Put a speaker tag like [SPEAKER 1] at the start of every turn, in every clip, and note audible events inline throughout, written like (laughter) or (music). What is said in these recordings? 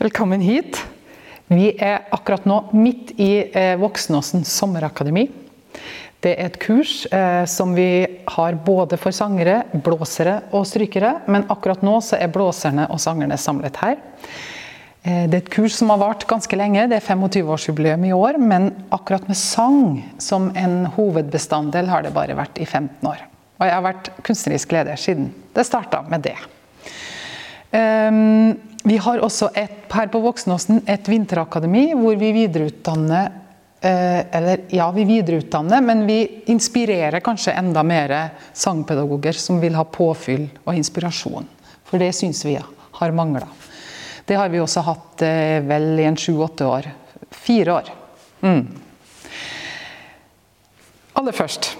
[SPEAKER 1] Velkommen hit. Vi er akkurat nå midt i eh, Voksnåsen sommerakademi. Det er et kurs eh, som vi har både for sangere, blåsere og strykere, men akkurat nå så er blåserne og sangerne samlet her. Eh, det er et kurs som har vart ganske lenge, det er 25-årsjubileum i år, men akkurat med sang som en hovedbestanddel har det bare vært i 15 år. Og jeg har vært kunstnerisk leder siden det starta med det. Um, vi har også et, her på Voksnåsen et vinterakademi hvor vi videreutdanner eh, Eller ja, vi videreutdanner, men vi inspirerer kanskje enda mer sangpedagoger som vil ha påfyll og inspirasjon. For det syns vi har mangla. Det har vi også hatt eh, vel i en sju-åtte år. Fire år. Mm. Aller først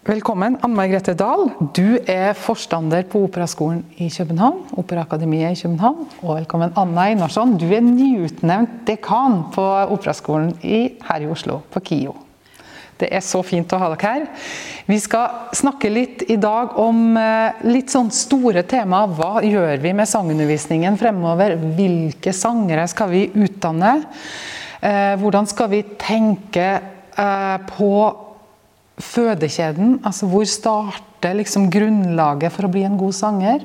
[SPEAKER 1] Velkommen, Anne Margrethe Dahl. Du er forstander på Operaskolen i København. Operaakademiet i København. Og velkommen, Anna Einarsson. Du er nyutnevnt dekan på Operaskolen i, her i Oslo, på KIO. Det er så fint å ha dere her. Vi skal snakke litt i dag om eh, litt sånn store tema. Hva gjør vi med sangundervisningen fremover? Hvilke sangere skal vi utdanne? Eh, hvordan skal vi tenke eh, på fødekjeden. Altså hvor starter liksom grunnlaget for å bli en god sanger?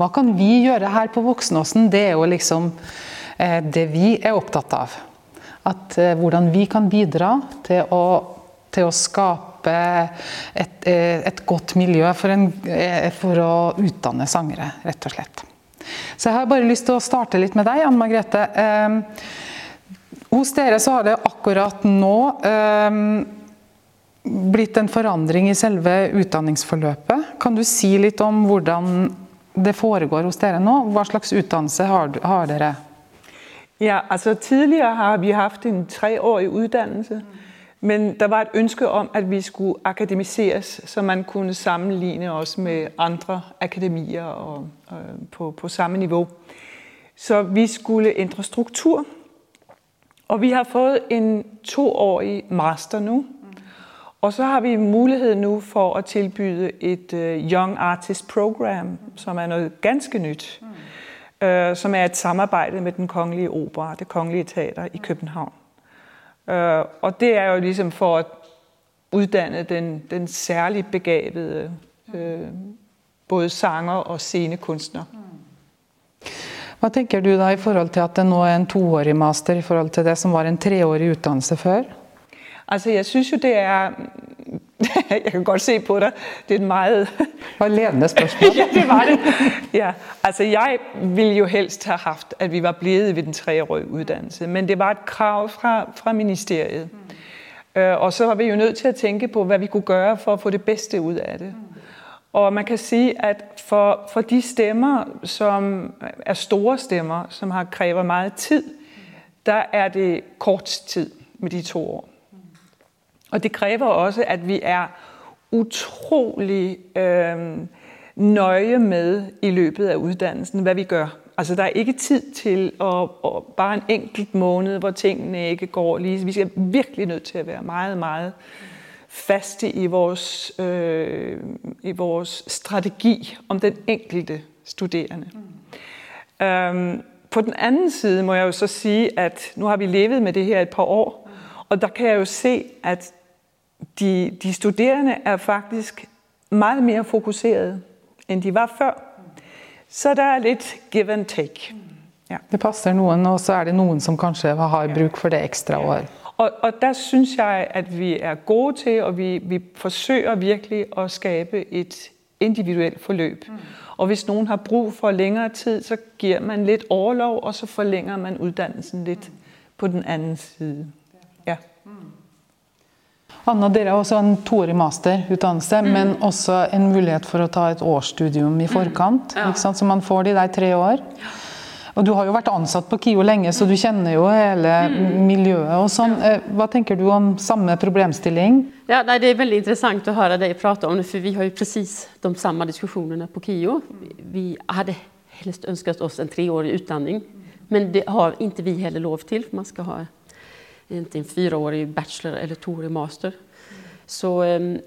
[SPEAKER 1] Hva kan vi gjøre her på Voksenåsen? Det er jo liksom eh, det vi er opptatt av. At eh, hvordan vi kan bidra til å, til å skape et, eh, et, godt miljø for, en, eh, for å utdanne sangere, rett og slett. Så jeg har bare lyst til å starte litt med deg, Anne Margrethe. Eh, hos dere så har det akkurat nå eh, blitt en forandring i selve utdanningsforløpet. Kan du si litt om hvordan det foregår hos dere nå? Hva slags utdannelse har, har dere?
[SPEAKER 2] Ja, altså Tidligere har vi hatt en treårig utdannelse. Men der var et ønske om at vi skulle akademiseres, så man kunne sammenligne oss med andre akademier og, og, på, på samme nivå. Så vi skulle endre struktur. Og vi har fått en toårig master nå og så har vi mulighed nu for at tilbyde et uh, Young Artist Program, som er noget ganske nyt, mm. uh, som er et samarbejde med den kongelige opera, det kongelige teater i København. Uh, og det er jo ligesom for at uddanne den, den særligt begavede uh, både sanger og scenekunstner. Mm.
[SPEAKER 1] Hva tenker du da i forhold til at det nå er en toårig master i forhold til det som var en treårig utdannelse før?
[SPEAKER 2] Altså, jeg synes jo, det er... (laughs) jeg kan godt se på dig. Det er et meget...
[SPEAKER 1] Og ledende spørgsmål. (laughs)
[SPEAKER 2] ja, det var det. Ja, altså, jeg ville jo helst have haft, at vi var blevet ved den treårige uddannelse, men det var et krav fra, fra ministeriet. Mm. Øh, og så var vi jo nødt til at tænke på, hvad vi kunne gøre for at få det bedste ud af det. Mm. Og man kan sige, at for, for de stemmer, som er store stemmer, som har kræver meget tid, der er det kort tid med de to år. Og det kræver også, at vi er utrolig øh, nøje med i løbet af uddannelsen, hvad vi gør. Altså, der er ikke tid til at, at bare en enkelt måned, hvor tingene ikke går lige. Vi skal virkelig nødt til at være meget, meget faste i vores, øh, i vores strategi om den enkelte studerende. Mm. Øhm, på den anden side må jeg jo så sige, at nu har vi levet med det her et par år, og der kan jeg jo se, at de, de studerende er faktisk meget mere fokuseret, end de var før. Så der er lidt give and take.
[SPEAKER 1] Ja. Det passer noen, og så er det noen som kanskje har bruk for det ekstra år.
[SPEAKER 2] Og, og der synes jeg, at vi er gode til, og vi, vi forsøger virkelig at skabe et individuelt forløb. Mm. Og hvis nogen har brug for længere tid, så giver man lidt overlov, og så forlænger man uddannelsen lidt mm. på den anden side. Ja. Mm.
[SPEAKER 1] Anna, dere har også en toårig masterutdannelse, mm. men også en mulighet for å ta et årsstudium i mm. forkant. Mm. Ja. Så man får de der tre år. Og Du har jo vært ansatt på KIO lenge, så du kjenner jo hele mm. miljøet. og sånn. Ja. Eh, hva tenker du om samme problemstilling?
[SPEAKER 3] Ja, nej, det er veldig interessant å høre deg prate om det, for vi har jo precis de samme diskusjonene på KIO. Vi hadde helst ønsket oss en treårig utdanning, men det har ikke vi heller lov til. for man skal ha inte en fyraårig bachelor eller toårig master. Så ehm,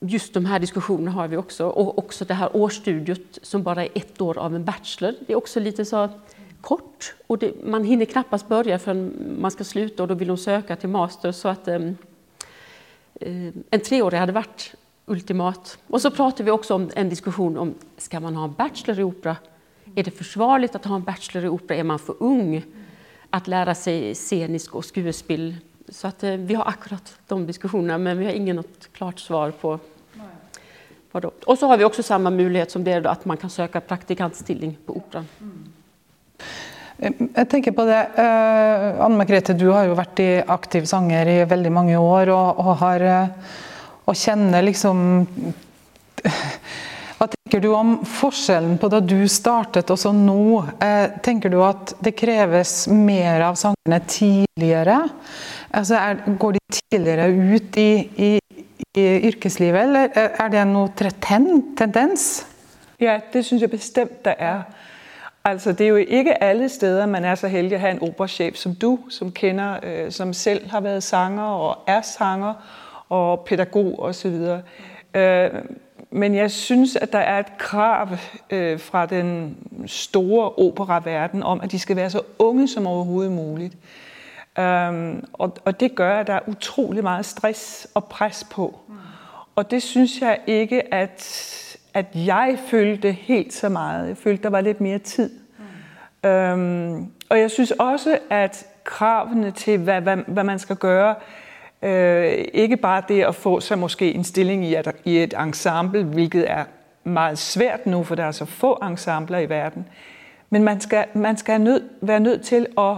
[SPEAKER 3] just de här diskussionerna har vi också. Och också det här årsstudiet som bara är ett år av en bachelor. Det är också lite så kort och det, man hinner knappast börja förrän man ska sluta och då vill de söka till master. Så att ehm, ehm, en treårig hade varit ultimat. Och så pratar vi också om en diskussion om, ska man ha en bachelor i opera? Är det försvarligt att ha en bachelor i opera? Är man för ung att lära sig scenisk och skuespel? Så att eh, vi har akkurat de diskussionerna, men vi har ingen något klart svar på vad då. Och så har vi också samma möjlighet som det är att man kan söka praktikantstilling på operan. Mm.
[SPEAKER 1] Eh, Jeg tenker på det, eh, uh, Anne Margrethe, du har jo vært i aktiv sanger i veldig mange år og, og, har, eh, og kjenner liksom Hva tenker du om forskjellen på da du startet og så nå? Uh, tenker du at det kreves mer av sangerne tidligere? Altså er, går de tidligere ut i, i, i yrkeslivet, eller eh, er det noe tendens?
[SPEAKER 2] Ja, det synes jeg bestemt der er. Altså, det er jo ikke alle steder, man er så heldig at have en operachef som du, som kender, øh, som selv har været sanger og er sanger og pædagog osv. Øh, men jeg synes, at der er et krav øh, fra den store operaverden om, at de skal være så unge som overhovedet muligt. Um, og, og det gør, at der er utrolig meget stress og pres på. Mm. Og det synes jeg ikke, at, at jeg følte helt så meget. Jeg følte, der var lidt mere tid. Mm. Um, og jeg synes også, at kravene til, hvad, hvad, hvad man skal gøre, øh, Øh, ikke bare det at få sig måske en stilling i et, i et ensemble, hvilket er meget svært nu, for der er så få ensembler i verden, men man skal, man skal nød, være nødt til at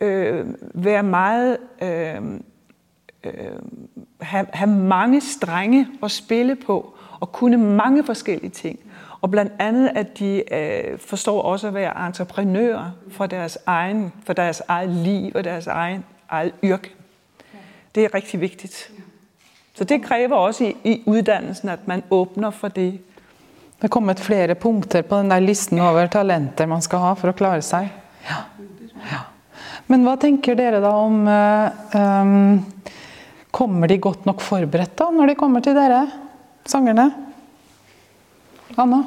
[SPEAKER 2] øh, være meget øh, øh, have, have mange strenge at spille på og kunne mange forskellige ting. Og blandt andet, at de øh, forstår også at være entreprenører for deres, egen, for deres eget liv og deres egen, eget yrke. Det er rigtig vigtigt. Så det kræver også i, i uddannelsen, at man åbner for det.
[SPEAKER 1] Der er kommet flere punkter på den der listen over talenter man skal have for at klare sig. Ja. ja. Men hvad tænker dere da om um, Kommer de godt nok forberedt da, når de kommer til dere, sangerne? Anna?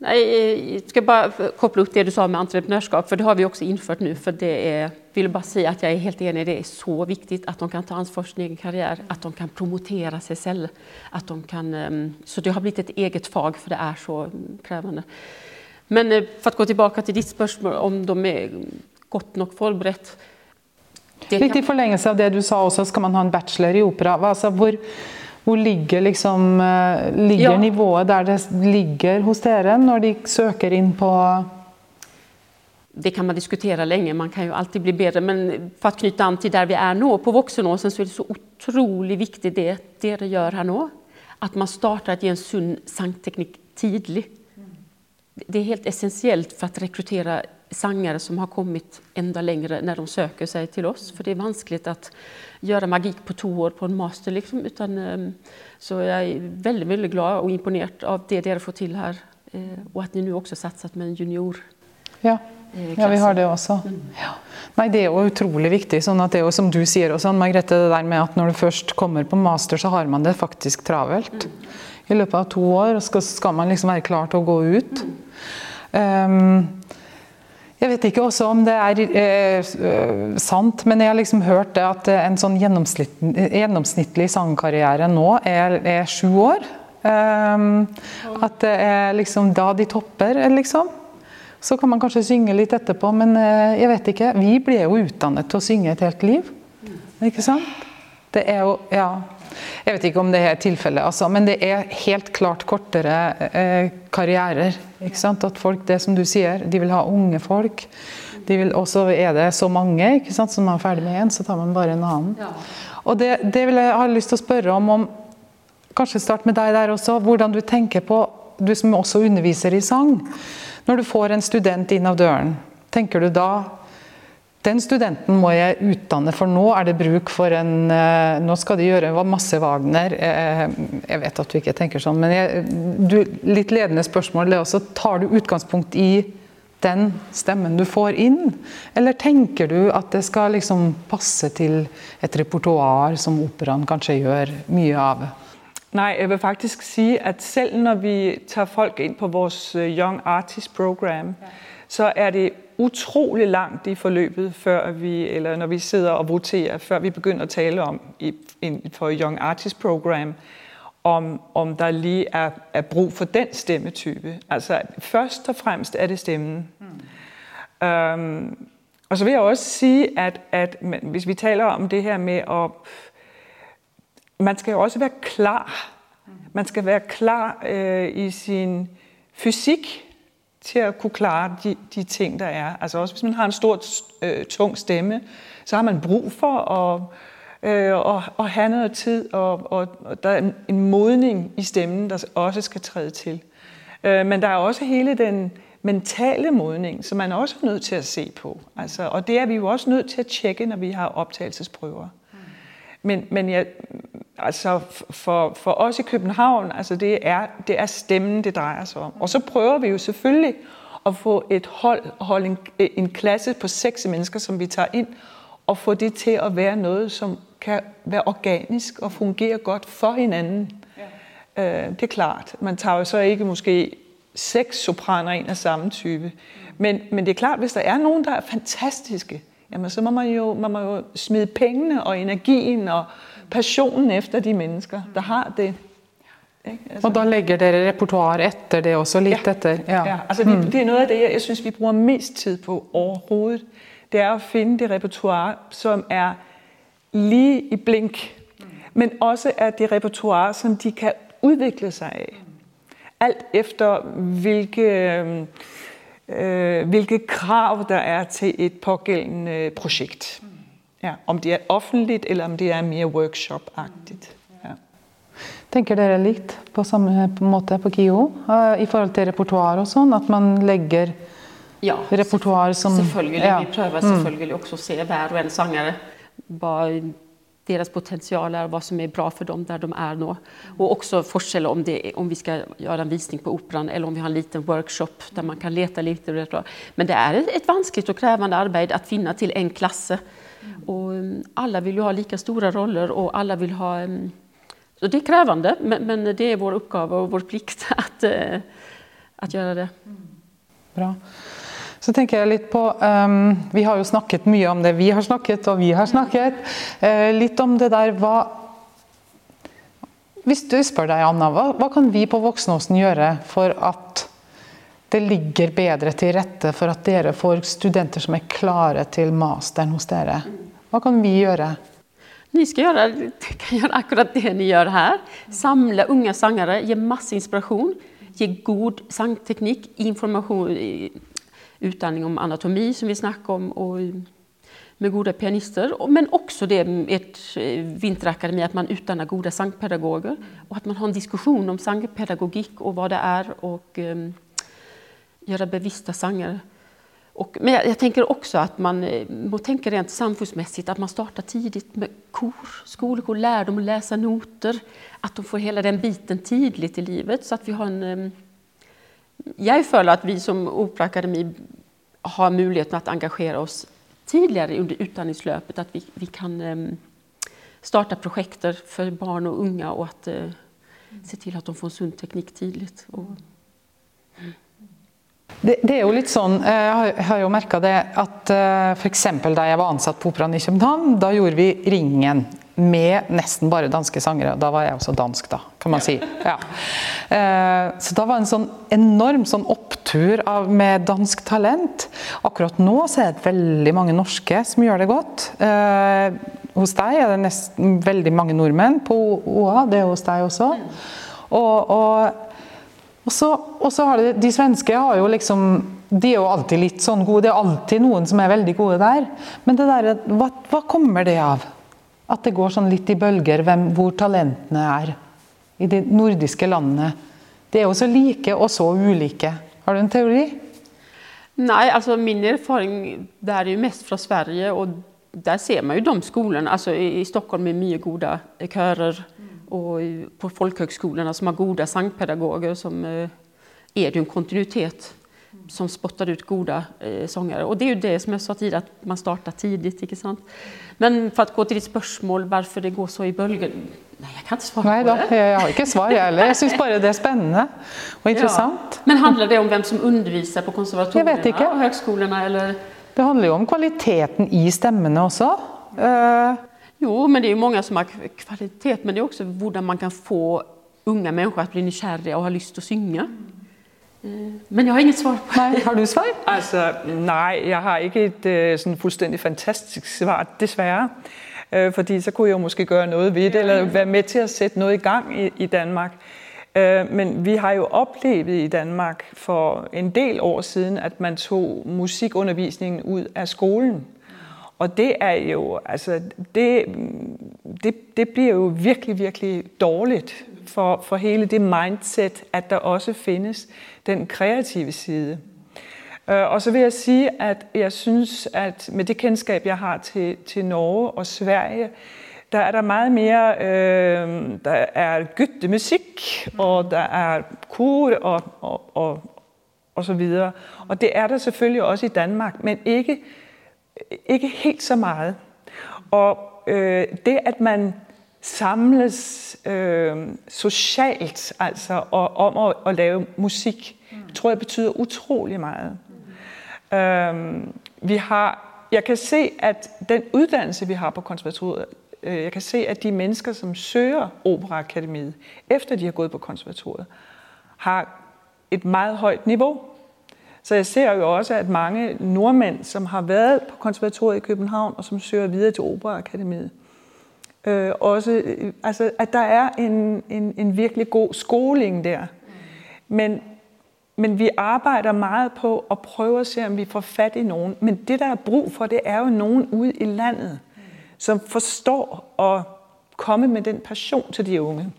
[SPEAKER 3] Nej, jag ska bara koppla upp det du sa med entreprenörskap, för det har vi också infört nu. För det är, vill bara säga att jag är helt enig, det är så viktigt att de kan ta ansvar för sin egen karriär, att de kan promotera sig själva. Att de kan, ehm, så det har blivit ett eget fag, för det är så krävande. Men eh, för att gå tillbaka till ditt spörsmål om de är godt nok forberedt.
[SPEAKER 1] Det Litt i forlengelse av det du sa også, skal man ha en bachelor i opera. Altså, hvor, hvor ligger, liksom, eh, ligger ja. nivået der det ligger hos dere når de søker inn på
[SPEAKER 3] det kan man diskutera länge, man kan ju alltid bli bättre. Men för att knyta an till där vi är nu, på vuxenåsen, så är det så otroligt viktigt det det gör här nu. Att man startar att ge en sund sangteknik tidigt. Det är helt essentiellt för att rekrytera sangare som har kommit ända längre när de söker sig till oss. För det är vanskligt att göra magik på två år på en master. Liksom, utan, ehm, så jag är väldigt, väldigt glad och imponerad av det ni får till här. Eh, och att ni nu också satsat med en junior.
[SPEAKER 1] Ja. Eh, ja, vi har det også. Mm. Ja. Nei, Det er jo utrolig viktig. sånn at det er jo som du sier også, Margrethe, det der med at når du først kommer på master, så har man det faktisk travelt. Mm. I løpet av to år skal, skal man liksom være klar til å gå ut. Um, jeg vet ikke også om det er eh, sant, men jeg har liksom hørt det at en sånn gjennomsnittlig sangkarriere nå er, er sju år. Um, at det er liksom da de topper, liksom. Så kan man kanskje synge litt etterpå, men uh, jeg vet ikke. Vi ble jo utdannet til å synge et helt liv. Ikke sant? Det er jo Ja. Jeg vet ikke om det er tilfellet, altså, men det er helt klart kortere eh, karrierer. Ikke sant? At folk, det som du sier, de vil ha unge folk. De vil, og så er det så mange ikke sant? som er ferdig med en, så tar man bare en annen. Ja. Og det, det vil jeg ha lyst til å spørre om, om Kanskje start med deg der også. Hvordan du tenker på, du som også underviser i sang. Når du får en student inn av døren, tenker du da den studenten må jeg utdanne, for nå er det bruk for en eh, Nå skal de gjøre masse Wagner. Eh, jeg vet at du ikke tenker sånn, men jeg, du, litt ledende spørsmål det også. Tar du utgangspunkt i den stemmen du får inn? Eller tenker du at det skal liksom passe til et repertoar som operaen kanskje gjør mye av?
[SPEAKER 2] Nej, jeg vil faktisk sige, at selv når vi tager folk ind på vores eh, Young Artist Program, ja. så er det utrolig langt i forløbet, før vi, eller når vi sidder og voterer, før vi begynder at tale om i, for Young Artist Program, om, om der lige er, er brug for den stemmetype. Altså først og fremmest er det stemmen. Mm. Øhm, og så vil jeg også sige, at, at hvis vi taler om det her med at... Man skal jo også være klar. Man skal være klar øh, i sin fysik til at kunne klare de, de ting, der er. Altså også hvis man har en stor, øh, tung stemme, så har man brug for at, øh, og, og have noget tid, og, og, og der er en, en modning i stemmen, der også skal træde til. Øh, men der er også hele den mentale modning, som man også er nødt til at se på. Altså, og det er vi jo også nødt til at tjekke, når vi har optagelsesprøver. Men, men jeg, altså for, for os i København, altså det er, det er stemmen, det drejer sig om. Og så prøver vi jo selvfølgelig at få et hold, holde en, en klasse på seks mennesker, som vi tager ind, og få det til at være noget, som kan være organisk og fungere godt for hinanden. Ja. Øh, det er klart. Man tager jo så ikke måske seks sopraner ind af samme type. Men, men det er klart, hvis der er nogen, der er fantastiske, jamen så må man jo, man må jo smide pengene og energien og passionen efter de mennesker, der har det.
[SPEAKER 1] Altså. Og da lægger dere repertoire efter det også lidt
[SPEAKER 2] ja.
[SPEAKER 1] efter?
[SPEAKER 2] Ja, ja altså mm. det, det er noget af det, jeg, jeg synes, vi bruger mest tid på overhovedet. Det er at finde det repertoire, som er lige i blink, men også er det repertoire, som de kan udvikle sig af. Alt efter hvilke, øh, hvilke krav der er til et pågældende projekt. Ja, om det er offentligt, eller om det er mere workshop-agtigt. Ja.
[SPEAKER 1] Tenker dere likt på samme måte på KIO uh, i forhold til repertoire og sånn, at man legger
[SPEAKER 3] ja,
[SPEAKER 1] repertoire som...
[SPEAKER 3] Selvfølgelig. Ja. Vi prøver selvfølgelig også at se hver og en sangere, hva deras potentialer och vad som är bra för dem där de är nu. Och också forskell om, det, om vi ska göra en visning på operan eller om vi har en liten workshop där man kan leta lite. Men det är ett vanskligt och krävande arbete att finna till en klasse. Och mm, alla vill ju ha lika stora roller och alla vill ha... Mm, så det är krävande, men, men det är vår uppgave och vår plikt (laughs) att, eh, att göra det.
[SPEAKER 1] Bra. Så tenker jeg litt på um, Vi har jo snakket mye om det vi har snakket, og vi har snakket. Uh, litt om det der hva Hvis du spør deg, Anna, hva, hva kan vi på Voksenåsen gjøre for at det ligger bedre til rette for at dere får studenter som er klare til masteren hos dere? Hva kan vi gjøre?
[SPEAKER 3] Ni ska göra, kan göra akkurat det ni gör här. Samla unga sångare, ge masse inspiration, ge god sangteknik, information, utdanning om anatomi som vi snackade om och eh, med goda pianister. Men också det med ett eh, vinterakademi att man utdannar goda sangpedagoger och att man har en diskussion om sangpedagogik och vad det är och um, göra bevissta sånger. Och, men jag, jag, tänker också att man eh, må tänka rent samfundsmässigt att man startar tidigt med kor, skolkor, lär dem att läsa noter, att de får hela den biten tidigt i livet så att vi har en ehm, jag jeg føler at vi som Operaakademi har muligheten at engagere oss tidligere under utdanningsløpet. At vi, vi kan ehm, um, starte projekter for barn og unge, og at uh, eh, se til at de får sund teknik tidlig. Og,
[SPEAKER 1] mm. det, det, er jo litt sånn, Jeg eh, har jo merka det at uh, f.eks. da jeg var ansatt på Operaen i København, da gjorde vi Ringen med nesten bare danske sangere. Da var jeg også dansk, da, kan man si. Ja. Eh, så da var det en sånn enorm sånn opptur av, med dansk talent. Akkurat nå så er det veldig mange norske som gjør det godt. Eh, hos deg er det nesten veldig mange nordmenn på OA, det er hos deg også. Og, og, og, så, og så har det, de svenske har jo liksom de er jo alltid litt sånn gode, det er alltid noen som er veldig gode der. Men det der, hva, hva kommer det av? At det går sånn litt i bølger hvem, hvor talentene er i de nordiske landene. Det er jo så like og så ulike. Har du en teori?
[SPEAKER 3] Nej, alltså min erfaring där är ju mest från Sverige och där ser man ju de skolorna, alltså i, Stockholm med mycket goda körer och på folkhögskolorna som har goda sangpedagoger, som eh, er är jo en kontinuitet som spottar ut goda eh, sångare. Och det är ju det som jag sa tidigare, att man startar tidigt. Ikke sant? Men för att gå till ditt spörsmål, varför det går så i bölger. Nej, jag kan inte svara
[SPEAKER 1] Nei
[SPEAKER 3] på det.
[SPEAKER 1] jeg har ikke svar jeg heller. Jeg syns bare det er spennende og interessant.
[SPEAKER 3] Ja. Men handlar det om vem som undervisar på konservatorierna
[SPEAKER 1] Jag vet inte.
[SPEAKER 3] och högskolorna? Eller?
[SPEAKER 1] Det handler jo om kvaliteten i stemmene også. Eh,
[SPEAKER 3] Jo, men det är ju många som har kvalitet, men det är också hur man kan få unga människor att bli nykärliga och ha lust att synga. Eh, Men jag har inget svar på
[SPEAKER 1] Nei, har du svar? (laughs)
[SPEAKER 2] Altså, nej, jeg har ikke et øh, sådan fuldstændig fantastisk svar, desværre. Øh, fordi så kunne jeg jo måske gøre noget ved det, eller være med til at sætte noget i gang i, i Danmark. Øh, men vi har jo oplevet i Danmark for en del år siden, at man tog musikundervisningen ud af skolen. Og det er jo, altså, det, det, det bliver jo virkelig, virkelig dårligt for, for hele det mindset, at der også findes den kreative side. Øh, Og så vil jeg sige, at jeg synes, at med det kendskab, jeg har til, til Norge og Sverige, der er der meget mere, øh, der er gyttemusik, og der er kor og, og, og, og så videre. Og det er der selvfølgelig også i Danmark, men ikke, ikke helt så meget. Og øh, det, at man samles øh, socialt, altså og, om at, at lave musik, tror jeg betyder utrolig meget. Øhm, vi har, jeg kan se, at den uddannelse, vi har på konservatoriet, øh, jeg kan se, at de mennesker, som søger Operaakademiet, efter de har gået på konservatoriet, har et meget højt niveau. Så jeg ser jo også, at mange nordmænd, som har været på konservatoriet i København, og som søger videre til Operaakademiet, øh, også, øh, altså, at der er en, en, en virkelig god skoling der. Men, men vi arbejder meget på at prøve at se, om vi får fat i nogen. Men det, der er brug for, det er jo nogen ude i landet, som forstår at komme med den passion til de unge.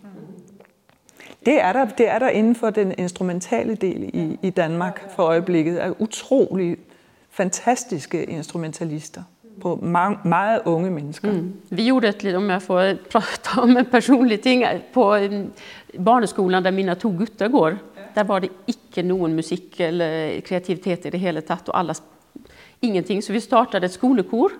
[SPEAKER 2] Det er der, det er der inden for den instrumentale del i, i Danmark for øjeblikket. Er utrolig fantastiske instrumentalister på mange, meget unge mennesker. Mm.
[SPEAKER 3] Vi gjorde ett, litet- om jag får prata om en personlig ting, eh, på um, eh, barneskolan där mina to gutter går. Där var det ikke någon musik eller kreativitet i det hela tatt och alla, ingenting. Så vi startade ett skolekor.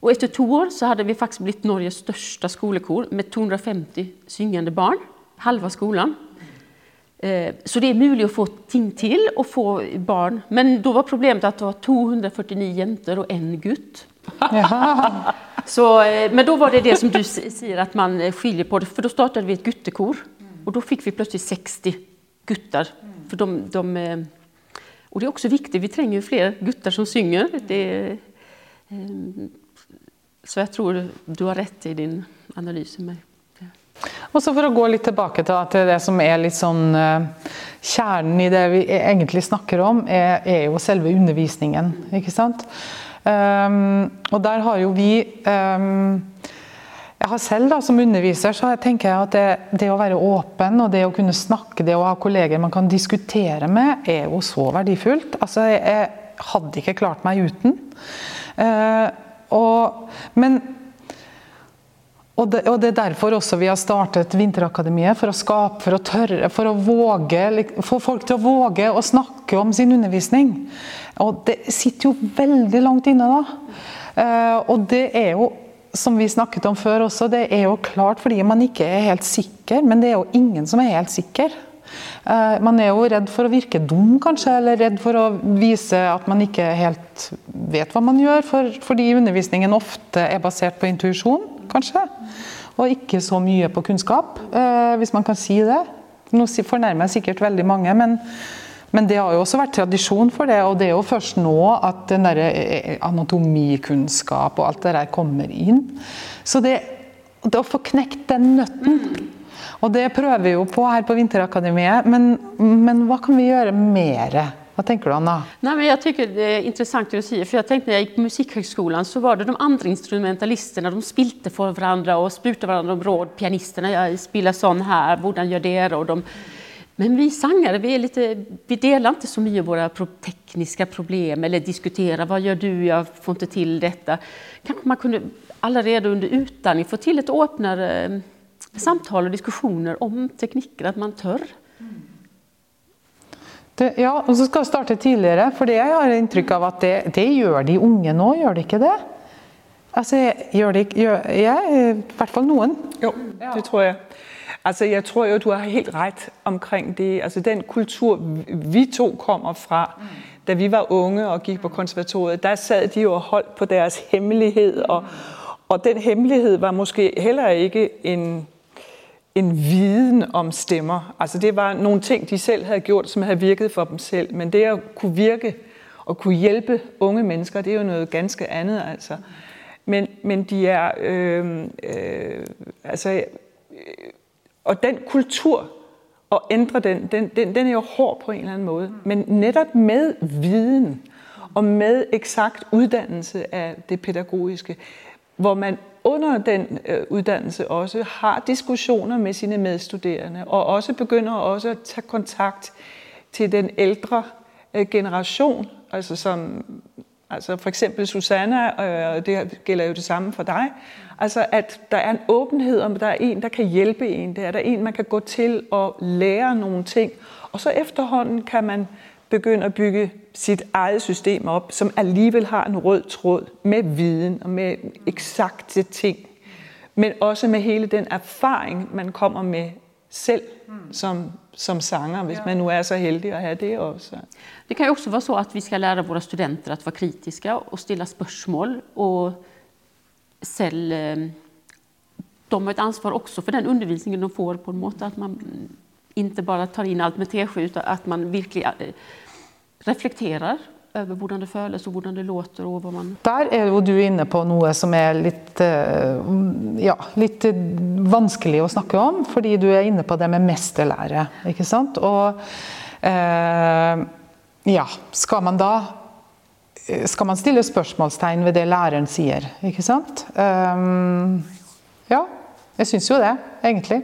[SPEAKER 3] Och efter to år så hade vi faktiskt blivit Norges största skolekor med 250 syngende barn, halva skolan. Eh, Så det är möjligt att få ting till och få barn. Men då var problemet att det var 249 jenter och en gutt. Så, eh, men då var det det som du säger att man eh, skiljer på det, för då startade vi ett guttekor och då fick vi plötsligt 60 guttar. För de, de, och det är också viktigt, vi tränger ju fler guttar som synger. Det, så jag tror du har rätt i din analys. Med.
[SPEAKER 1] Og så For å gå litt tilbake til, til det som er litt sånn eh, Kjernen i det vi e-, egentlig snakker om, er, er jo selve undervisningen. ikke sant? Ehm, og der har jo vi ehm, jeg har selv da, Som underviser så tenker jeg at det, det å være åpen og det å kunne snakke, det å ha kolleger man kan diskutere med, er jo så verdifullt. Altså, Jeg, jeg hadde ikke klart meg uten. Eh, og, men og det, og det er derfor også vi har startet Vinterakademiet, for å skape, for å tørre, for å våge, få folk til å våge å snakke om sin undervisning. Og det sitter jo veldig langt inne da. Eh, og det er jo, som vi snakket om før også, det er jo klart fordi man ikke er helt sikker, men det er jo ingen som er helt sikker. Eh, Man er jo redd for å virke dum, kanskje, eller redd for å vise at man ikke helt vet hva man gjør, for, fordi undervisningen ofte er basert på intuisjon, kanskje. Og ikke så mye på kunnskap, eh, hvis man kan si det. Nå si- fornærmer jeg sikkert veldig mange, men, men det har jo også vært tradisjon for det. Og det er jo først nå at den der eh, eh, anatomikunnskap og alt det der kommer inn. Så det, det å få knekt den nøtten og det prøver vi jo på her på Vinterakademiet, men, men hva kan vi gjøre mer? Vad tänker du Anna?
[SPEAKER 3] Nej, men jag tycker det är intressant det du säger, för jag tänkte när jag gick på Musikhögskolan så var det de andra instrumentalisterna, de spilte för varandra och sprutade varandra om råd. Pianisterna, jag spelar sån här, hvordan gör det? Och de... Men vi sångare, vi, är lite, vi delar inte så mycket våra tekniska problem eller diskuterar, vad gör du, jag får inte till detta. Kanske man kunde allerede under utdanning få till ett öppnare eh, samtal och diskussioner om tekniker, att man tör.
[SPEAKER 1] Det, ja, og så skal vi starte tidligere, for jeg har inntrykk av at det, det gjør de unge nå, gjør de ikke det? Altså, gjør de, gjør, ja, i hvert fall noen.
[SPEAKER 2] Jo, det tror jeg. Altså, jeg tror jo, du har helt ret omkring det. Altså, den kultur, vi to kommer fra, da vi var unge og gik på konservatoriet, der sad de jo og holdt på deres hemmelighed, og, og den hemmelighed var måske heller ikke en, en viden om stemmer. Altså, det var nogle ting, de selv havde gjort, som havde virket for dem selv. Men det at kunne virke og kunne hjælpe unge mennesker, det er jo noget ganske andet, altså. Men, men de er, øh, øh, altså, øh, og den kultur, og ændre den, den, den, den er jo hård på en eller anden måde. Men netop med viden og med eksakt uddannelse af det pædagogiske, hvor man under den øh, uddannelse også har diskussioner med sine medstuderende, og også begynder også at tage kontakt til den ældre øh, generation, altså som Altså for eksempel Susanna, øh, og øh, det gælder jo det samme for dig. Altså at der er en åbenhed om, der er en, der kan hjælpe en. Der er der en, man kan gå til og lære nogle ting. Og så efterhånden kan man begynde at bygge sit eget system op, som alligevel har en rød tråd med viden og med eksakte ting. Men også med hele den erfaring, man kommer med selv som, som sanger, hvis man nu er så heldig at have det også.
[SPEAKER 3] Det kan ju också vara så att vi ska lära våra studenter att vara kritiska och ställa spörsmål. Och selv, de har ett ansvar också för den undervisningen de får på en måte. Att man inte bara tar in allt med teskje utan att man virkelig reflekterer over hvordan det føles og hvordan det låter. og hva man...
[SPEAKER 1] Der er jo du inne på noe som er litt, ja, litt vanskelig å snakke om, fordi du er inne på det med mesterlære. ikke sant? Og eh, ja, skal man da skal man stille spørsmålstegn ved det læreren sier, ikke sant? Um, ja, jeg syns jo det, egentlig.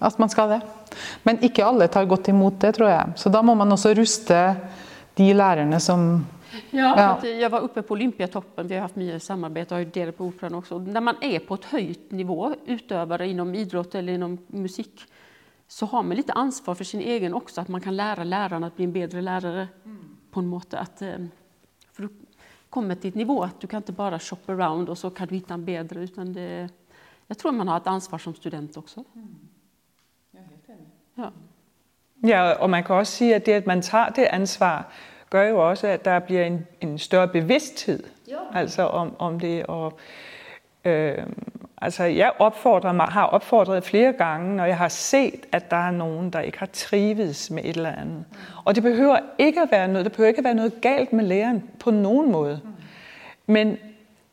[SPEAKER 1] At man skal det. Men ikke alle tar godt imot det, tror jeg. Så da må man også ruste de lärarna som...
[SPEAKER 3] Ja, ja. jag var uppe på Olympiatoppen, vi har haft mycket samarbete, och delat på Operan också. När man är på ett höjt nivå, utövare inom idrott eller inom musik, så har man lite ansvar för sin egen också, att man kan lära lärarna att bli en bättre lärare mm. på en måte. Att, eh, för du kommer till ett nivå att du kan inte bara shop around och så kan du hitta en bättre, utan det, jag tror man har ett ansvar som student också. Mm.
[SPEAKER 2] Jag är helt enig. Ja. Ja, og man kan også sige, at det, at man tager det ansvar, gør jo også, at der bliver en, en større bevidsthed jo. altså om, om det. Og, øh, altså, jeg opfordrer mig, har opfordret flere gange, når jeg har set, at der er nogen, der ikke har trives med et eller andet. Mm. Og det behøver ikke at være noget, der behøver ikke at være noget galt med læreren på nogen måde. Mm. Men,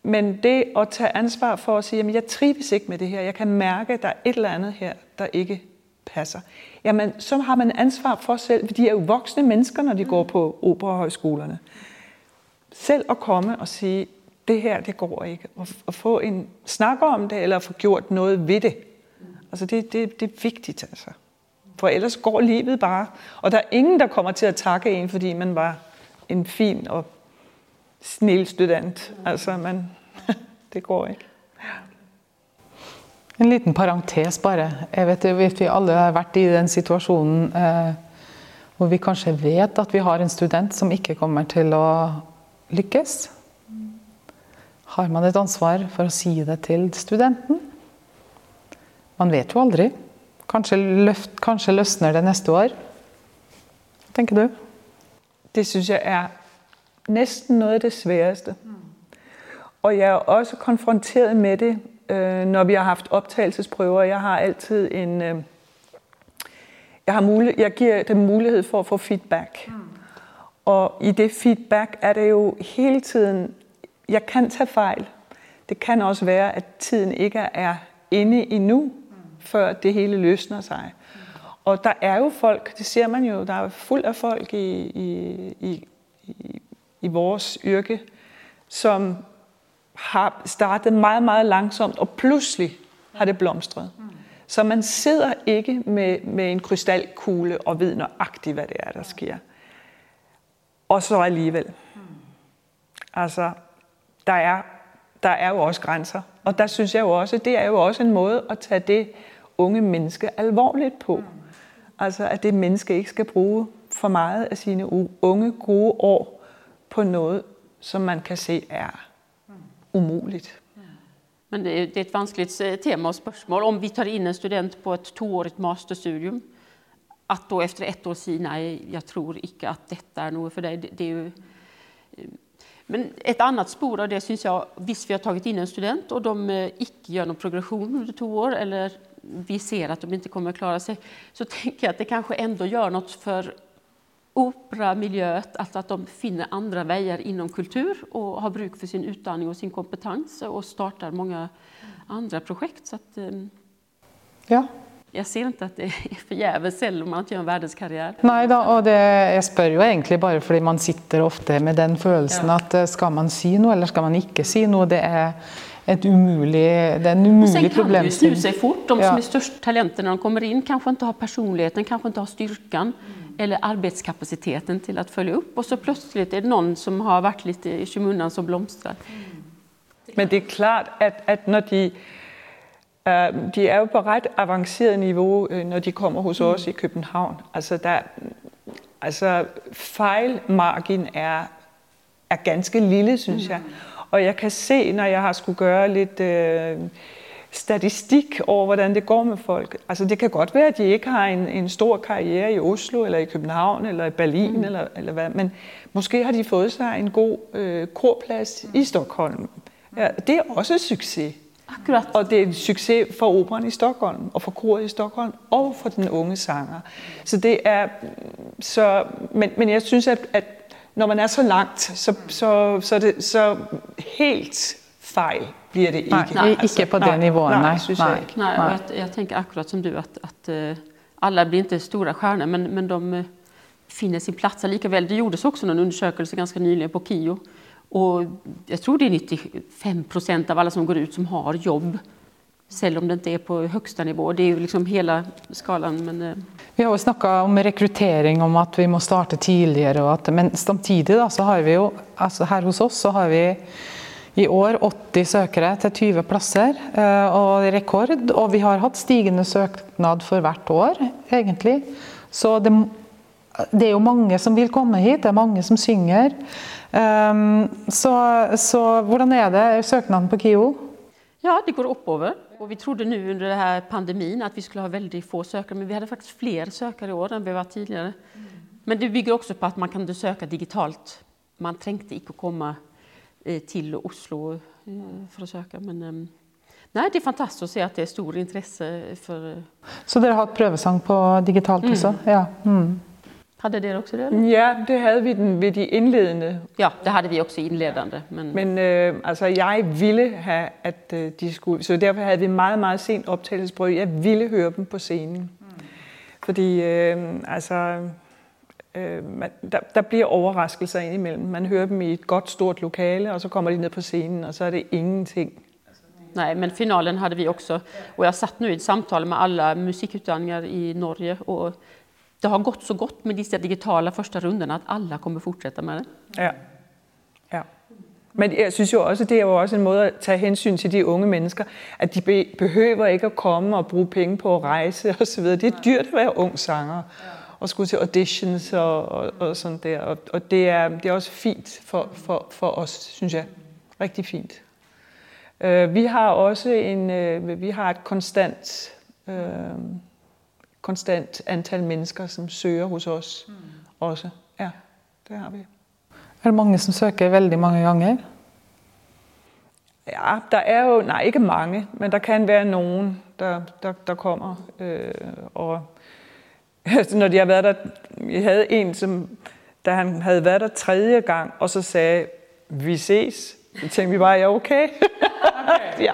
[SPEAKER 2] men det at tage ansvar for at sige, at jeg trives ikke med det her, jeg kan mærke, at der er et eller andet her, der ikke passer jamen så har man ansvar for selv, for de er jo voksne mennesker, når de går på operahøjskolerne. Selv at komme og sige, det her, det går ikke. Og, og få en snak om det, eller få gjort noget ved det. Altså det, det, det er vigtigt, altså. For ellers går livet bare. Og der er ingen, der kommer til at takke en, fordi man var en fin og snil student. Altså, man, (laughs) det går ikke.
[SPEAKER 1] En liten parentes bare. Jeg vet, jeg vet vi alle har vært i den situasjonen eh, hvor vi kanskje vet at vi har en student som ikke kommer til å lykkes. Har man et ansvar for å si det til studenten? Man vet jo aldri. Kanskje, løft, kanskje løsner det neste år. Hva tenker du?
[SPEAKER 2] Det syns jeg er nesten noe av det sværeste. Og jeg er også konfronteret med det øh, når vi har haft optagelsesprøver. Jeg har altid en... Øh, jeg, har mulighed, jeg giver dem mulighed for at få feedback. Mm. Og i det feedback er det jo hele tiden... Jeg kan tage fejl. Det kan også være, at tiden ikke er inde endnu, mm. før det hele løsner sig. Mm. Og der er jo folk, det ser man jo, der er fuld af folk i, i, i, i, i vores yrke, som har startet meget, meget langsomt, og pludselig har det blomstret. Mm. Så man sidder ikke med, med en krystalkugle og ved nøjagtigt, hvad det er, der sker. Og så alligevel. Mm. Altså, der er, der er jo også grænser. Og der synes jeg jo også, det er jo også en måde at tage det unge menneske alvorligt på. Mm. Altså, at det menneske ikke skal bruge for meget af sine unge gode år på noget, som man kan se er umuligt.
[SPEAKER 3] Men det er, det er et vanskeligt eh, tema og spørgsmål. Om vi tar in en student på et tvåårigt masterstudium, at då efter ett år si nej, jeg tror ikke at dette er noe for dig. det, det er jo eh, men et annat spor av det synes jeg, hvis vi har tagit in en student og de icke ikke någon progression under to år, eller vi ser at de ikke kommer å klare sig, så tänker jeg at det kanske ändå gör något for operamiljøet, altså at de finner andre veier innom kultur og har bruk for sin utdanning og sin kompetanse og starter mange andre prosjekt. Så at, um,
[SPEAKER 1] Ja.
[SPEAKER 3] jeg ser ikke at det er forgjeves selv om man ikke gjør en verdenskarriere.
[SPEAKER 1] Nei da, og det, jeg spør jo egentlig bare fordi man sitter ofte med den følelsen
[SPEAKER 3] Ja.
[SPEAKER 1] at eh, skal man si noe, eller skal man ikke si noe? Det er et umulig, det er en
[SPEAKER 3] Och
[SPEAKER 1] umulig
[SPEAKER 3] sen kan det snu
[SPEAKER 1] problemstilling.
[SPEAKER 3] sig fort. De
[SPEAKER 1] Ja.
[SPEAKER 3] som är störst talenter när de kommer in kanske inte har personligheten, kanske inte har styrkan eller arbetskapaciteten till att följa upp. Och så plötsligt är det någon som har varit lite i skymundan som blomstrar.
[SPEAKER 2] Men det er klart, at, at når de, øh, de er jo på ret avanceret niveau, øh, når de kommer hos os i København. Altså, der, altså fejlmargin er, er ganske lille, synes jeg. Og jeg kan se, når jeg har skulle gøre lidt øh, statistik over, hvordan det går med folk. Altså, det kan godt være, at de ikke har en, en stor karriere i Oslo, eller i København, eller i Berlin, mm. eller, eller hvad. Men måske har de fået sig en god øh, korplads i Stockholm. Ja, det er også succes.
[SPEAKER 3] Akkurat.
[SPEAKER 2] Og det er en succes for operan i Stockholm, og for koret i Stockholm, og for den unge sanger. Så det er, så, men, men jeg synes, at, at når man er så langt, så, så, så, er det, så helt fejl bliver det ikke.
[SPEAKER 1] Nej, ikke på det niveauet,
[SPEAKER 2] nej,
[SPEAKER 1] nej,
[SPEAKER 2] synes
[SPEAKER 1] nej.
[SPEAKER 2] jeg ikke.
[SPEAKER 3] Nej, och jag, jag tänker akkurat som du att, att eh, alla blir inte stora stjärnor men, men de eh, finner sin plats likaväl. Det gjordes också någon undersökelse ganska nyligen på KIO och jag tror det är 95 procent av alla som går ut som har jobb. Selv om det inte är på högsta nivå. Det är ju liksom hela skalan. Men, eh,
[SPEAKER 1] Vi har jo snakka om rekruttering, om at vi må starte tidligere. Og at, men samtidig da, så har vi jo altså Her hos oss så har vi i år 80 søkere til 20 plasser, eh, og rekord. Og vi har hatt stigende søknad for hvert år, egentlig. Så det, det er jo mange som vil komme hit, det er mange som synger. Um, så, så hvordan er det søknaden på KIO?
[SPEAKER 3] Ja, det går oppover. Och vi trodde nu under den här pandemin att vi skulle ha väldigt få sökare, men vi hade faktiskt fler sökare i år än vi var tidigare. Men det bygger också på att man kan söka digitalt. Man trängte inte att komma eh, till Oslo eh, för att söka. Men eh, nej, det är fantastiskt att se att det är stor intresse för... eh,
[SPEAKER 1] Så dere har hatt prøvesang på digitalt også? Ja. Mm.
[SPEAKER 3] Hade det också det? eller?
[SPEAKER 2] Ja, det havde vi den ved de indledende
[SPEAKER 3] Ja, det hade vi också inledande. Men,
[SPEAKER 2] Men øh, altså, jeg ville have, at øh, de skulle... Så derfor havde vi meget, meget sent optagelsesprøve. Jeg ville høre dem på scenen. Mm. Fordi, øh, altså... Øh, man, der, der bliver overraskelser indimellem. Man hører dem i et godt, stort lokale, og så kommer de ned på scenen, og så er det ingenting.
[SPEAKER 3] Nej, men finalen hade vi också. Och jag satt nu i ett samtal med alla musikutdanningar i Norge och det har gått så gott med dessa digitala första rundorna att alla kommer fortsätta med det.
[SPEAKER 2] Ja. ja. Men jeg synes jo også, det er jo også en måde at tage hensyn til de unge mennesker, at de be- behøver ikke at komme og bruge penge på at rejse og så videre. Det er dyrt at være ung sanger og skulle til auditions og, og, og sådan der. Og, og det, er, det er også fint for, for, for os, synes jeg. Rigtig fint. Uh, vi har også en, uh, vi har et konstant, uh, konstant antal mennesker, som søger hos os mm. også. Ja, det har vi.
[SPEAKER 1] Er det mange som søker veldig mange ganger?
[SPEAKER 2] Ja, der er jo, nej ikke mange, men der kan være nogen, der, der, der kommer. Øh, og altså, når de har været der, vi havde en, som, da han havde været der tredje gang, og så sagde, vi ses. Så tænkte vi bare, ja okay. (laughs) okay. ja.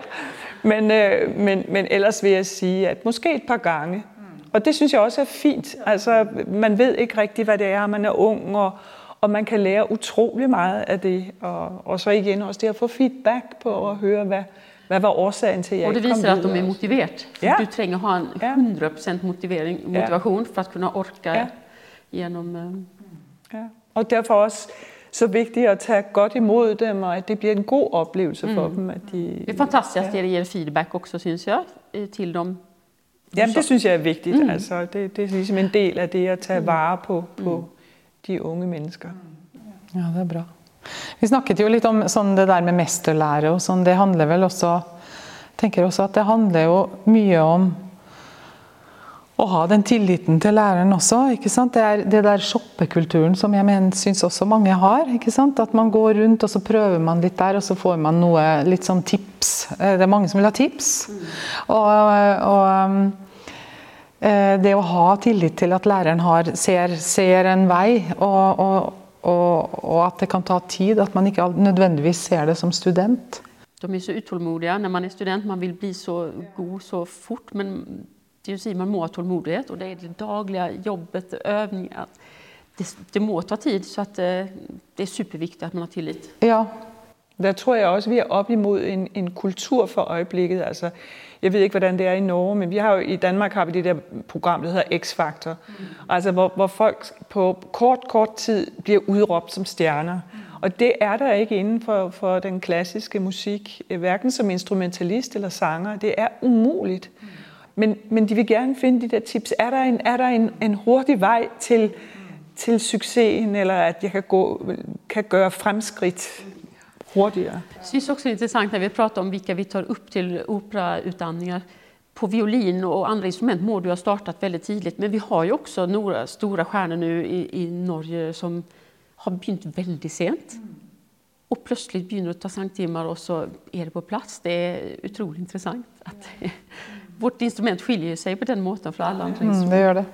[SPEAKER 2] men, øh, men, men ellers vil jeg sige, at måske et par gange. Mm. Og det synes jeg også er fint. Altså, man ved ikke rigtigt, hvad det er, man er ung, og, og man kan lære utrolig meget af det. Og, og så igen også det at få feedback på at høre, hvad, hvad var årsagen til, at jeg
[SPEAKER 3] Och det visar att de är motiverat. För
[SPEAKER 2] Ja.
[SPEAKER 3] Du tränger ha en
[SPEAKER 2] Ja.
[SPEAKER 3] 100% motivering, motivation för att kunna orka
[SPEAKER 2] Ja.
[SPEAKER 3] genom... eh,
[SPEAKER 2] Ja. Og derfor også så vigtigt at tage godt imod dem, og at det bliver en god oplevelse for dem. At de,
[SPEAKER 3] Det är fantastiskt att det ger feedback också syns jag eh, till dem
[SPEAKER 2] Jamen, det synes jeg er vigtigt. Mm. Altså, det, det er ligesom en del af det at tage vare på, på de unge mennesker.
[SPEAKER 1] Ja, det er bra. Vi snakket jo litt om sånn det der med mesterlære og sånn. Det handler vel også tenker også at det handler jo mye om å ha den tilliten til læreren også. ikke sant? Det er det der shoppekulturen som jeg mener syns også mange har. ikke sant? At man går rundt og så prøver man litt der, og så får man noe litt sånn tips. Eh, Det er mange som vil ha tips. Og, og eh, det å ha tillit til at læreren har, ser, ser en vei, og, og, og, og at det kan ta tid, at man ikke nødvendigvis ser det som student.
[SPEAKER 3] De är så utålmodiga när man är student. Man vill bli så god så fort. Men det är ju så man må ha tålmodighet och det är det dagliga jobbet, övningar. Det, det må ta tid så att eh, det är superviktigt att man har tillit.
[SPEAKER 1] Ja,
[SPEAKER 2] Der tror jeg også, at vi er op imod en, en kultur for øjeblikket. Altså, jeg ved ikke, hvordan det er i Norge, men vi har jo, i Danmark har vi det der program, der hedder X-Factor. Mm. Altså, hvor, hvor folk på kort, kort tid bliver udråbt som stjerner. Mm. Og det er der ikke inden for, for den klassiske musik, eh, hverken som instrumentalist eller sanger. Det er umuligt. Mm. Men, men de vil gerne finde de der tips. Er der en, er der en, en hurtig vej til, til succesen, eller at jeg kan, gå, kan gøre fremskridt hurtigere?
[SPEAKER 3] Jag syns också intressant när vi pratar om vilka vi tar upp till operautandningar. På violin och andra instrument må du ha startat väldigt tidigt, men vi har ju också några stora stjärnor nu i, i Norge som har begynt väldigt sent. Och plötsligt begynner att ta sangtimmar och så är det på plats. Det är otroligt intressant. Att (laughs) vårt instrument skiljer sig på den måten från alla andra
[SPEAKER 1] mm,
[SPEAKER 3] instrument.
[SPEAKER 1] det gjør det.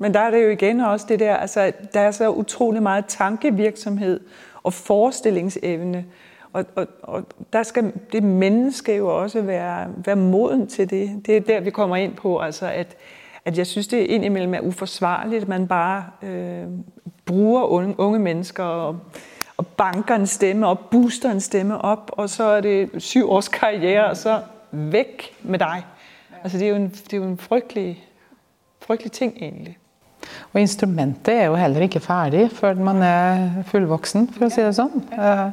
[SPEAKER 2] Men der er det jo igen også det der, altså der er så utrolig meget tankevirksomhed og forestillingsevne. Og, og, og der skal det menneske jo også være, være moden til det. Det er der, vi kommer ind på, altså at, at jeg synes, det indimellem er uforsvarligt, at man bare øh, bruger unge, unge mennesker og, og banker en stemme op, booster en stemme op, og så er det syv års karriere, og så væk med dig. Altså det er jo en, det er jo en frygtelig, frygtelig ting egentlig.
[SPEAKER 1] Og instrumentet er jo heller ikke ferdig før man er fullvoksen, for å si det sånn. Eh,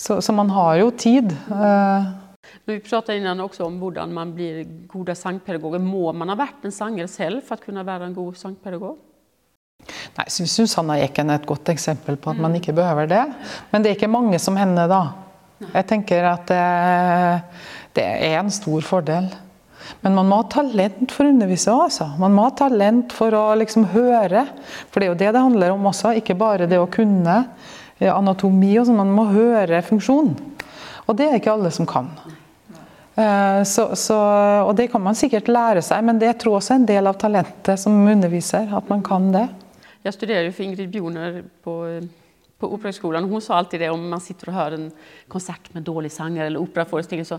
[SPEAKER 1] Så, så man har jo tid. Eh,
[SPEAKER 3] Men vi pratade innan också om hvordan man blir goda sangpedagoger. Må man ha vært en sanger selv for at kunne være en god sangpedagog?
[SPEAKER 1] Nei, jeg syns Hanna Eken er et godt eksempel på at man ikke behøver det. Men det er ikke mange som henne, da. Jeg tenker at det, det er en stor fordel. Men man må ha talent for å undervise òg, altså. Man må ha talent for å liksom høre. For det er jo det det handler om også, ikke bare det å kunne eh, Eh, anatomi og sånn. Man må høre funksjonen. Og det er ikke alle som kan. Eh, Så, så, og det kan man sikkert lære seg, men det jeg tror også er en del av talentet som underviser, at man kan det.
[SPEAKER 3] Jag studerade ju för Ingrid Bjoner på, eh, på Operahögskolan. Hon sa alltid det om man sitter och hör en konsert med dålig sanger eller operaföreställning. Så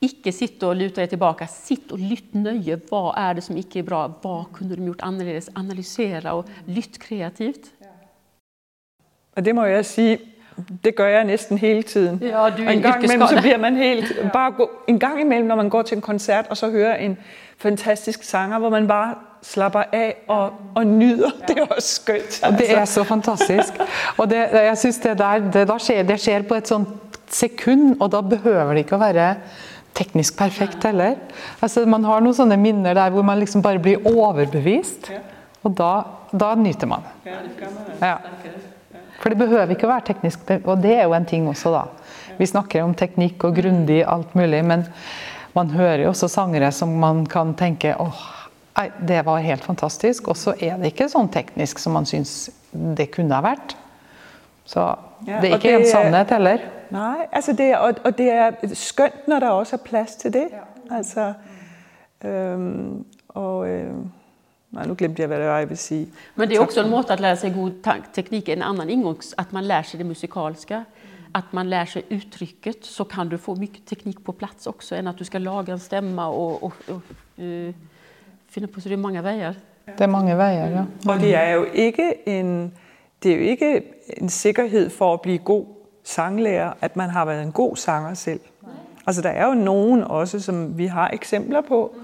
[SPEAKER 3] ikke sitt og luta deg tilbake. Sitt og lytt nøye. Hva er det som ikke er bra? Hva kunne de gjort annerledes? Analysere og lytt kreativt.
[SPEAKER 2] Og det må jeg sige, det gør jeg næsten hele tiden.
[SPEAKER 3] Ja, du er
[SPEAKER 2] og en gang imellem, så bliver man helt... (laughs) Bare gå, en gang imellem, når man går til en koncert, og så hører en fantastisk sanger, hvor man bare slapper af og, og nyder. Det er også skønt.
[SPEAKER 1] Og det er så fantastisk. Og det, jeg synes det der, det, da skjer, det skjer på et sånt sekund, og da behøver det ikke å være teknisk perfekt heller. Altså, man har noen sånne minner der hvor man liksom bare blir overbevist, og da, da nyter man.
[SPEAKER 2] Ja, det gør man.
[SPEAKER 1] Ja. For det behøver ikke å være teknisk, og det er jo en ting også, da. Vi snakker om teknikk og grundig alt mulig, men man hører jo også sangere som man kan tenke åh, nei, det var helt fantastisk, og så er det ikke sånn teknisk som man syns det kunne ha vært. Så
[SPEAKER 2] Ja,
[SPEAKER 1] det er ikke
[SPEAKER 2] det
[SPEAKER 1] en sannhet heller.
[SPEAKER 2] Nej, altså det er, og, og det er skønt, når der også er plads til det. Altså, øhm, og øh, nej, nu glemte jeg, hvad det var, jeg vil sige.
[SPEAKER 3] Men det er også en måte at lære seg god teknikk. En annen inngang, at man lærer seg det musikalske. At man lærer seg uttrykket, så kan du få mye teknikk på plass også, enn at du skal lage en stemme og, og, og øh, finne på. Så det er mange veier.
[SPEAKER 1] Det er mange veier, ja.
[SPEAKER 2] Og det er jo ikke en, det er jo ikke en sikkerhed for at blive god sanglærer, at man har været en god sanger selv. Altså der er jo nogen også, som vi har eksempler på,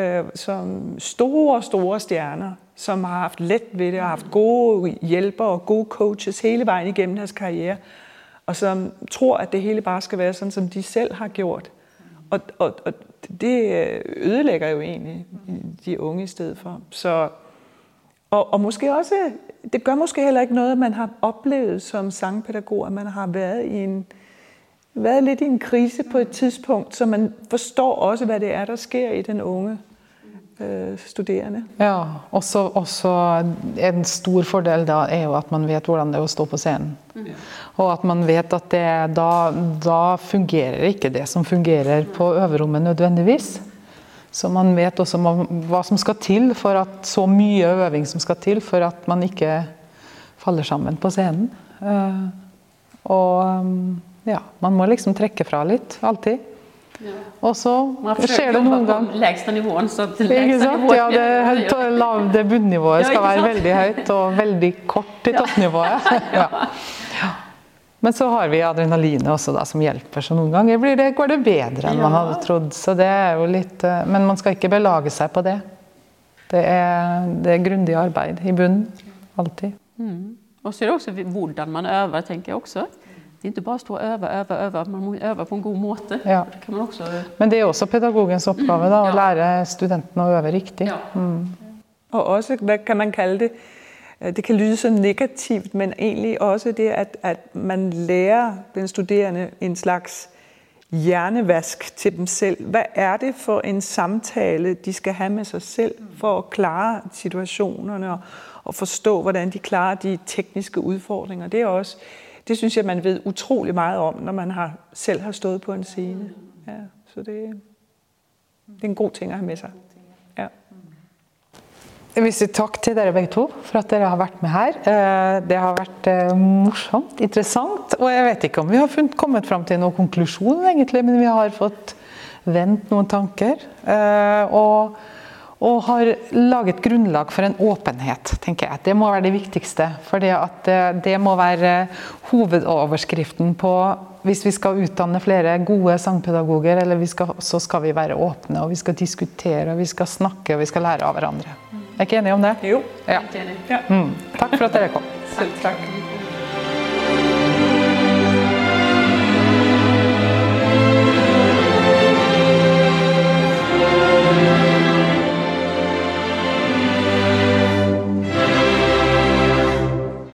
[SPEAKER 2] øh, som store, store stjerner, som har haft let ved det, og haft gode hjælpere og gode coaches hele vejen igennem deres karriere, og som tror, at det hele bare skal være sådan, som de selv har gjort. Og, og, og det øh, ødelægger jo egentlig de unge i stedet for. Så, og, og måske også, det gør måske heller ikke noget, at man har oplevet som sangpædagog, at man har været i en, været lidt i en krise på et tidspunkt, så man forstår også, hvad det er, der sker i den unge studerende.
[SPEAKER 1] Ja, også, også en stor fordel da er jo at man vet hvordan det er å stå på scenen. Mm. Og at man vet at det, da, da fungerer ikke det som fungerer på øverrommet nødvendigvis. Så man vet også hva som skal til for at så mye øving som skal til for at man ikke faller sammen på scenen. Uh, og ja, man må liksom trekke fra litt, alltid. Og så skjer det noen gang
[SPEAKER 3] Lägsta nivån. Så
[SPEAKER 1] lägsta nivån. Ja, det, lav, det bunnivået skal være veldig høyt og veldig kort til toppnivået. (laughs) (laughs) Ja. Ja. Men så har vi adrenalinet også da, som hjelper, så noen ganger blir det, går det bedre enn man hadde trodd. Så det er jo litt, eh, men man skal ikke belage seg på det. Det er, det er grundig arbeid i bunnen. Alltid.
[SPEAKER 3] Mm. Og så er det også hvordan man øver, tenker jeg også. Det är inte bara stå och öva, öva, öva, man må öva på en god måte.
[SPEAKER 1] Ja. Det kan man också... Men det er også pedagogens oppgave da, å lære studentene å øve riktig. Ja. Mm.
[SPEAKER 2] Og også, hvad kan man kalde det, det kan lyde så negativt, men egentlig også det, at, at man lærer den studerende en slags hjernevask til dem selv. Hvad er det for en samtale, de skal have med sig selv for at klare situationerne og, og forstå, hvordan de klarer de tekniske udfordringer? Det er også det synes jeg, man ved utrolig meget om, når man har, selv har stået på en scene. Ja, så det, det er en god ting at have med sig. Ja.
[SPEAKER 1] Jeg vil sige tak til dere begge to for at dere har vært med her. Eh, det har vært eh, morsomt, interessant, og jeg vet ikke om vi har funnet, kommet fram til noen konklusjon egentlig, men vi har fått vendt noen tanker. Eh, og og har laget grunnlag for en åpenhet, tenker jeg. Det må være det viktigste. For det, det må være hovedoverskriften på hvis vi skal utdanne flere gode sangpedagoger, eller skal, så skal vi være åpne, og vi skal diskutere, og vi skal snakke, og vi skal lære av hverandre. Er ikke enige om det?
[SPEAKER 2] Jo.
[SPEAKER 1] Ja. Mm. Takk for at dere kom.
[SPEAKER 2] Selv takk.